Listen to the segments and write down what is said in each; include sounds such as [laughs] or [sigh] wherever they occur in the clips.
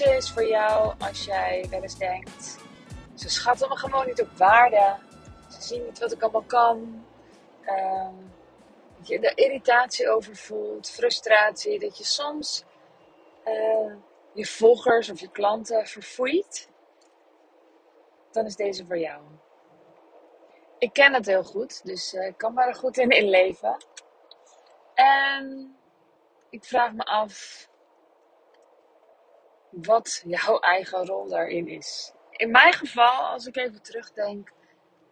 Is voor jou als jij wel eens denkt: ze schatten me gewoon niet op waarde. Ze zien niet wat ik allemaal kan. Ehm, dat je er irritatie over voelt, frustratie. Dat je soms eh, je volgers of je klanten verfoeit. Dan is deze voor jou. Ik ken het heel goed, dus uh, ik kan er goed in inleven. En ik vraag me af wat jouw eigen rol daarin is. In mijn geval, als ik even terugdenk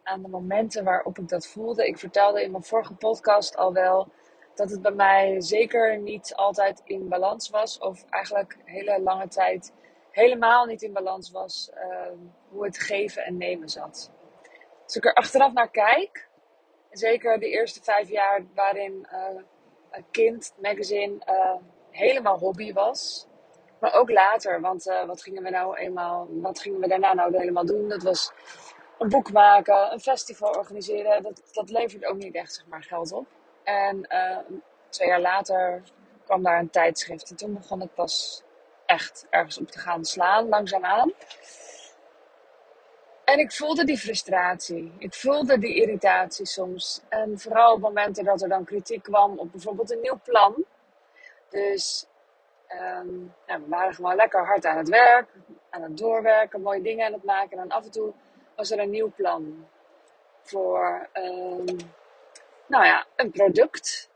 aan de momenten waarop ik dat voelde. Ik vertelde in mijn vorige podcast al wel dat het bij mij zeker niet altijd in balans was. Of eigenlijk hele lange tijd helemaal niet in balans was uh, hoe het geven en nemen zat. Als ik er achteraf naar kijk, zeker de eerste vijf jaar waarin een kind magazine uh, helemaal hobby was. Maar ook later, want uh, wat gingen we nou eenmaal, wat gingen we daarna nou helemaal doen? Dat was een boek maken, een festival organiseren. Dat, dat levert ook niet echt zeg maar, geld op. En uh, twee jaar later kwam daar een tijdschrift. En toen begon het pas echt ergens op te gaan slaan, langzaamaan. En ik voelde die frustratie. Ik voelde die irritatie soms. En vooral op momenten dat er dan kritiek kwam op bijvoorbeeld een nieuw plan. Dus um, ja, we waren gewoon lekker hard aan het werk, aan het doorwerken, mooie dingen aan het maken. En dan af en toe was er een nieuw plan voor um, nou ja, een product.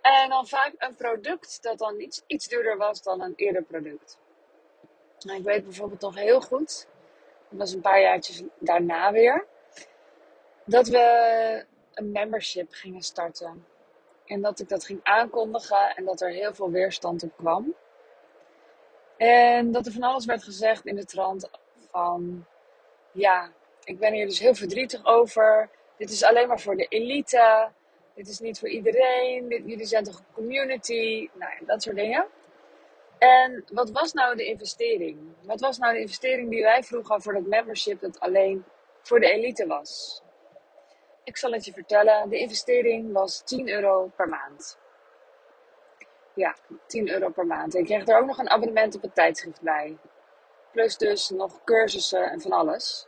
En dan vaak een product dat dan iets, iets duurder was dan een eerder product. Nou, ik weet bijvoorbeeld nog heel goed, dat was een paar jaartjes daarna weer, dat we een membership gingen starten. En dat ik dat ging aankondigen en dat er heel veel weerstand op kwam. En dat er van alles werd gezegd in de trant van, ja, ik ben hier dus heel verdrietig over. Dit is alleen maar voor de elite. Dit is niet voor iedereen. Dit, jullie zijn toch een community? Nou, dat soort dingen. En wat was nou de investering? Wat was nou de investering die wij vroegen voor dat membership dat alleen voor de elite was? Ik zal het je vertellen. De investering was 10 euro per maand. Ja, 10 euro per maand. En ik kreeg er ook nog een abonnement op het tijdschrift bij. Plus dus nog cursussen en van alles.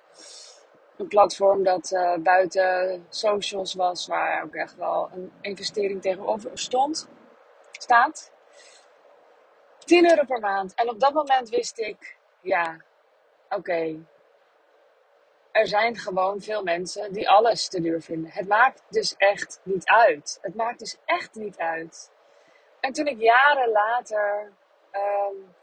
Een platform dat uh, buiten socials was, waar ook echt wel een investering tegenover stond, staat. 10 euro per maand. En op dat moment wist ik, ja, oké. Er zijn gewoon veel mensen die alles te duur vinden. Het maakt dus echt niet uit. Het maakt dus echt niet uit. En toen ik jaren later, um,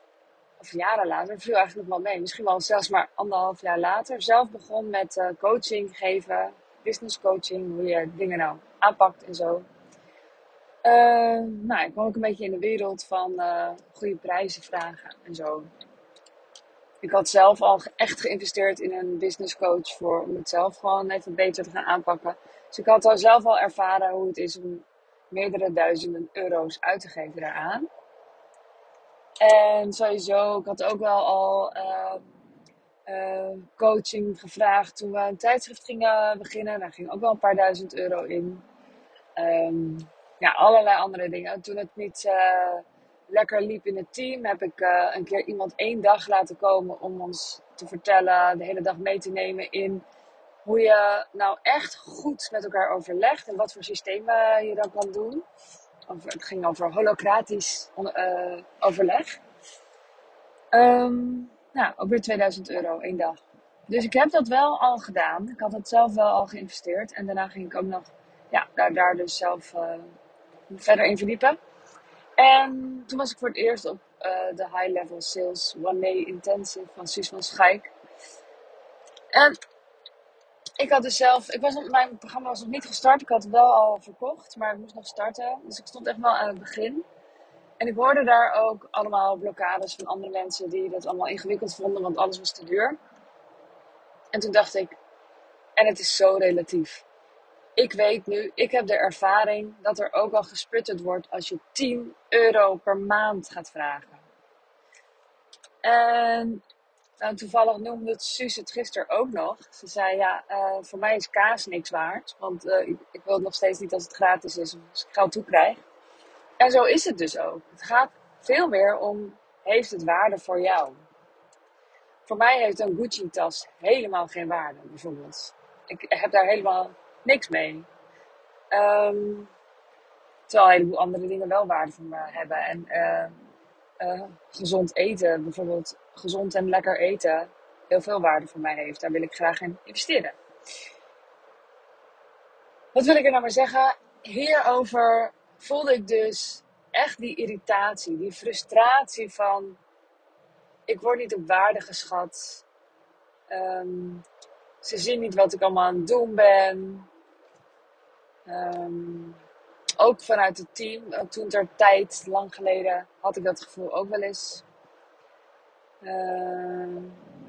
of jaren later, viel eigenlijk nog wel mee, misschien wel zelfs maar anderhalf jaar later, zelf begon met uh, coaching geven, business coaching, hoe je dingen nou aanpakt en zo. Uh, nou, ik kwam ook een beetje in de wereld van uh, goede prijzen vragen en zo. Ik had zelf al echt geïnvesteerd in een business coach voor, om het zelf gewoon even beter te gaan aanpakken. Dus ik had al zelf al ervaren hoe het is om meerdere duizenden euro's uit te geven daaraan. En sowieso, ik had ook wel al uh, uh, coaching gevraagd toen we een tijdschrift gingen beginnen. Daar ging ook wel een paar duizend euro in. Um, ja, allerlei andere dingen. Toen het niet uh, lekker liep in het team, heb ik een keer iemand één dag laten komen om ons te vertellen, de hele dag mee te nemen in hoe je nou echt goed met elkaar overlegt en wat voor systemen je dan kan doen. Het ging over holocratisch uh, overleg. Um, nou, ook weer 2000 euro één dag. Dus ik heb dat wel al gedaan. Ik had het zelf wel al geïnvesteerd. En daarna ging ik ook nog ja, daar, dus zelf uh, verder in verdiepen. En toen was ik voor het eerst op de High Level Sales One Day Intensive van Suus van Schaik. En ik had dus zelf, ik was, mijn programma was nog niet gestart. Ik had het wel al verkocht, maar ik moest nog starten. Dus ik stond echt wel aan het begin. En ik hoorde daar ook allemaal blokkades van andere mensen die dat allemaal ingewikkeld vonden, want alles was te duur. En toen dacht ik, en het is zo relatief. Ik weet nu, ik heb de ervaring dat er ook al gesputterd wordt als je 10 euro per maand gaat vragen. En nou, toevallig noemde het Suus het gisteren ook nog. Ze zei, ja, uh, voor mij is kaas niks waard. Want uh, ik, wil het nog steeds niet als het gratis is als ik geld toe krijg. En zo is het dus ook. Het gaat veel meer om, heeft het waarde voor jou? Voor mij heeft een Gucci-tas helemaal geen waarde, bijvoorbeeld. Ik heb daar helemaal niks mee. Ehm, terwijl een heleboel andere dingen wel waarde voor me hebben. En uh, gezond eten, bijvoorbeeld gezond en lekker eten, heel veel waarde voor mij heeft. Daar wil ik graag in investeren. Wat wil ik er nou maar zeggen? Hierover voelde ik dus echt die irritatie, die frustratie van ik word niet op waarde geschat. Um, ze zien niet wat ik allemaal aan het doen ben. Um, ook vanuit het team. Toen ter tijd, lang geleden, had ik dat gevoel ook wel eens. Uh,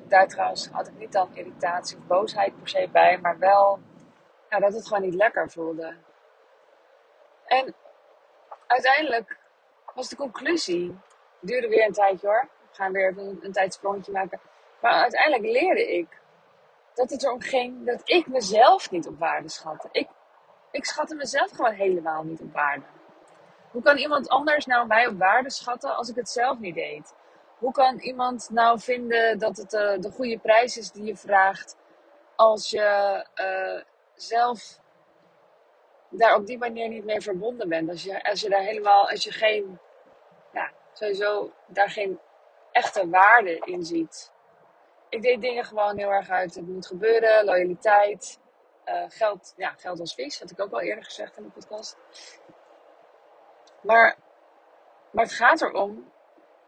daar trouwens had ik niet dan irritatie of boosheid per se bij, maar wel ja, dat het gewoon niet lekker voelde. En uiteindelijk was de conclusie, duurde weer een tijdje hoor, we gaan weer een, een maken. Maar uiteindelijk leerde ik dat het erom ging dat ik mezelf niet op waarde schatte. Ik, ik schatte mezelf gewoon helemaal niet op waarde. Hoe kan iemand anders nou mij op waarde schatten als ik het zelf niet deed? Hoe kan iemand nou vinden dat het uh, de goede prijs is die je vraagt als je uh, zelf daar op die manier niet mee verbonden bent? Als je, als je daar helemaal, als je geen, ja, sowieso daar geen echte waarde in ziet. Ik deed dingen gewoon heel erg uit. Het moet gebeuren, loyaliteit, uh, geld, ja, geld als vis, had ik ook al eerder gezegd in de podcast. Maar, maar het gaat erom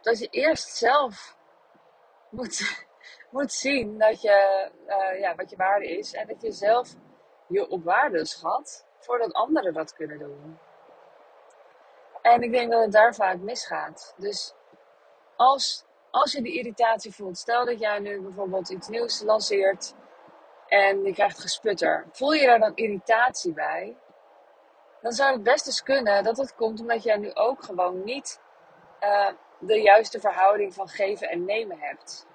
dat je eerst zelf moet, [laughs] moet zien dat je, uh, ja, wat je waarde is. En dat je zelf je op waarde schat voordat anderen dat kunnen doen. En ik denk dat het daar vaak misgaat. Dus als, als je die irritatie voelt, stel dat jij nu bijvoorbeeld iets nieuws lanceert en je krijgt gesputter. Voel je daar dan irritatie bij? Dan zou het best eens kunnen dat het komt omdat jij nu ook gewoon niet uh, de juiste verhouding van geven en nemen hebt.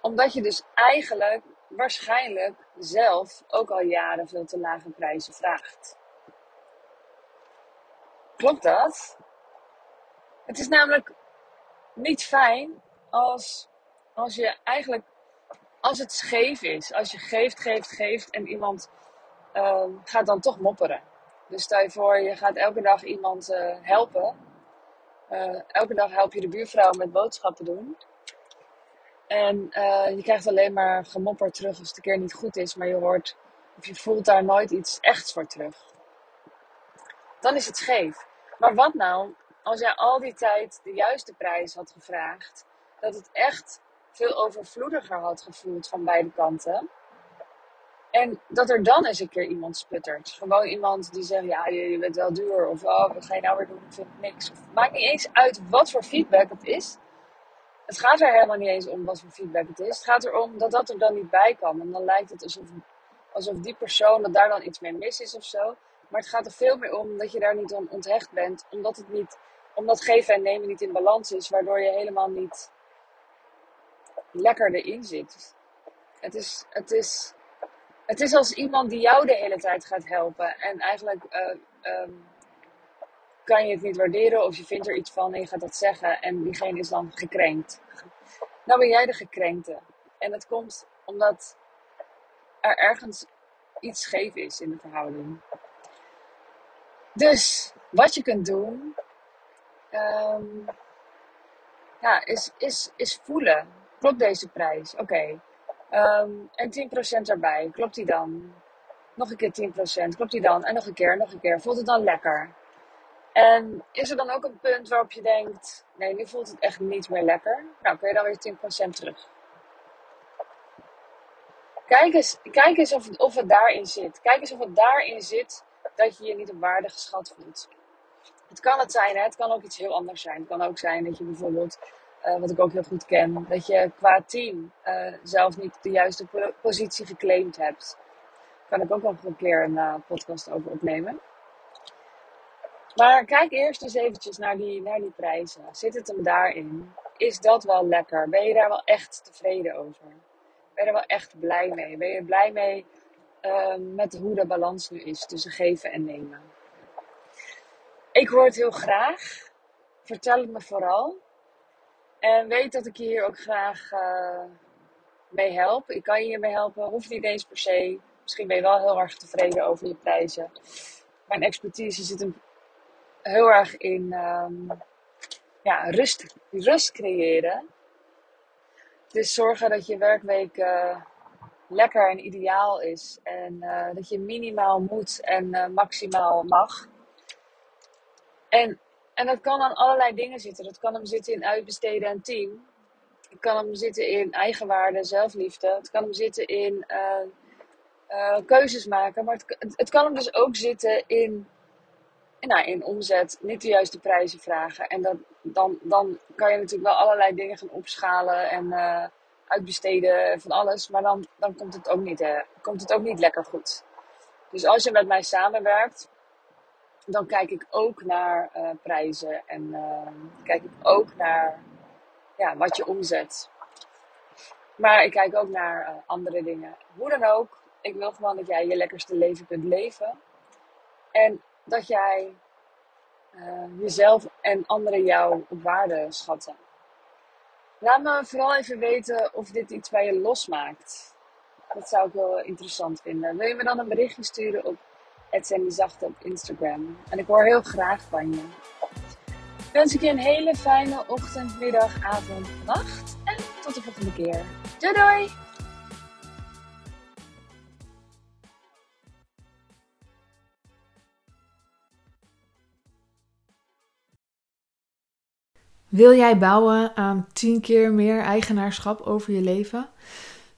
Omdat je dus eigenlijk waarschijnlijk zelf ook al jaren veel te lage prijzen vraagt. Klopt dat? Het is namelijk niet fijn als, als je eigenlijk, als het scheef is. Als je geeft, geeft, geeft en iemand uh, gaat dan toch mopperen. Dus stel je voor, je gaat elke dag iemand uh, helpen. Uh, elke dag help je de buurvrouw met boodschappen doen. En uh, je krijgt alleen maar gemopper terug als het een keer niet goed is, maar je hoort of je voelt daar nooit iets echts voor terug. Dan is het scheef. Maar wat nou als jij al die tijd de juiste prijs had gevraagd, dat het echt veel overvloediger had gevoeld van beide kanten. En dat er dan eens een keer iemand sputtert. Gewoon iemand die zegt, ja, je, bent wel duur. Of, oh, wat ga je nou weer doen? Ik vind niks. Maakt niet eens uit wat voor feedback het is. Het gaat er helemaal niet eens om wat voor feedback het is. Het gaat erom dat dat er dan niet bij kan. En dan lijkt het alsof, alsof die persoon, dat daar dan iets mee mis is of zo. Maar het gaat er veel meer om dat je daar niet om onthecht bent. Omdat het niet, omdat geven en nemen niet in balans is. Waardoor je helemaal niet lekker erin zit. Het is, het is, het is als iemand die jou de hele tijd gaat helpen. En eigenlijk uh, um, kan je het niet waarderen of je vindt er iets van en je gaat dat zeggen. En diegene is dan gekrenkt. Nou ben jij de gekrenkte. En dat komt omdat er ergens iets scheef is in de verhouding. Dus wat je kunt doen, um, ja, is, is, is voelen. Klopt deze prijs? Oké. Um, en 10% erbij. Klopt die dan? Nog een keer 10%. Klopt die dan? En nog een keer, nog een keer. Voelt het dan lekker? En is er dan ook een punt waarop je denkt: nee, nu voelt het echt niet meer lekker? Nou, kun je dan weer 10% terug. Kijk eens, kijk eens of, of het daarin zit. Kijk eens of het daarin zit dat je je niet op waarde geschat voelt. Het kan het zijn, hè? het kan ook iets heel anders zijn. Het kan ook zijn dat je bijvoorbeeld, uh, wat ik ook heel goed ken, dat je qua team uh, zelf niet de juiste positie geclaimd hebt. Kan ik ook nog een keer een uh, podcast over opnemen. Maar kijk eerst eens eventjes naar die, naar die prijzen. Zit het hem daarin? Is dat wel lekker? Ben je daar wel echt tevreden over? Ben je er wel echt blij mee? Ben je blij mee met hoe de balans nu is tussen geven en nemen? Ik hoor het heel graag. Vertel het me vooral. En weet dat ik je hier ook graag uh, mee help. Ik kan je hiermee helpen, hoeft niet eens per se. Misschien ben je wel heel erg tevreden over je prijzen. Mijn expertise zit hem heel erg in um, ja, rust, rust creëren. Dus zorgen dat je werkweek uh, lekker en ideaal is. En uh, dat je minimaal moet en maximaal mag. En, en dat kan aan allerlei dingen zitten. Dat kan hem zitten in uitbesteden en team. Het kan hem zitten in eigenwaarde, zelfliefde. Het kan hem zitten in keuzes maken. Maar het, het kan hem dus ook zitten in nou, in omzet niet de juiste prijzen vragen. En dat, dan, dan kan je natuurlijk wel allerlei dingen gaan opschalen en uh, uitbesteden van alles. Maar dan, dan komt, het ook niet, komt het ook niet lekker goed. Dus als je met mij samenwerkt, dan kijk ik ook naar uh, prijzen en kijk ik ook naar ja, wat je omzet. Maar ik kijk ook naar andere dingen. Hoe dan ook, ik wil gewoon dat jij je lekkerste leven kunt leven. En dat jij uh, jezelf en anderen jou op waarde schatten. Laat me vooral even weten of dit iets bij je losmaakt. Dat zou ik wel interessant vinden. Wil je me dan een berichtje sturen op Zachte op Instagram? En ik hoor heel graag van je. Wens ik je een hele fijne ochtend, middag, avond, nacht. En tot de volgende keer. Doei doei! Wil jij bouwen aan 10 keer meer eigenaarschap over je leven?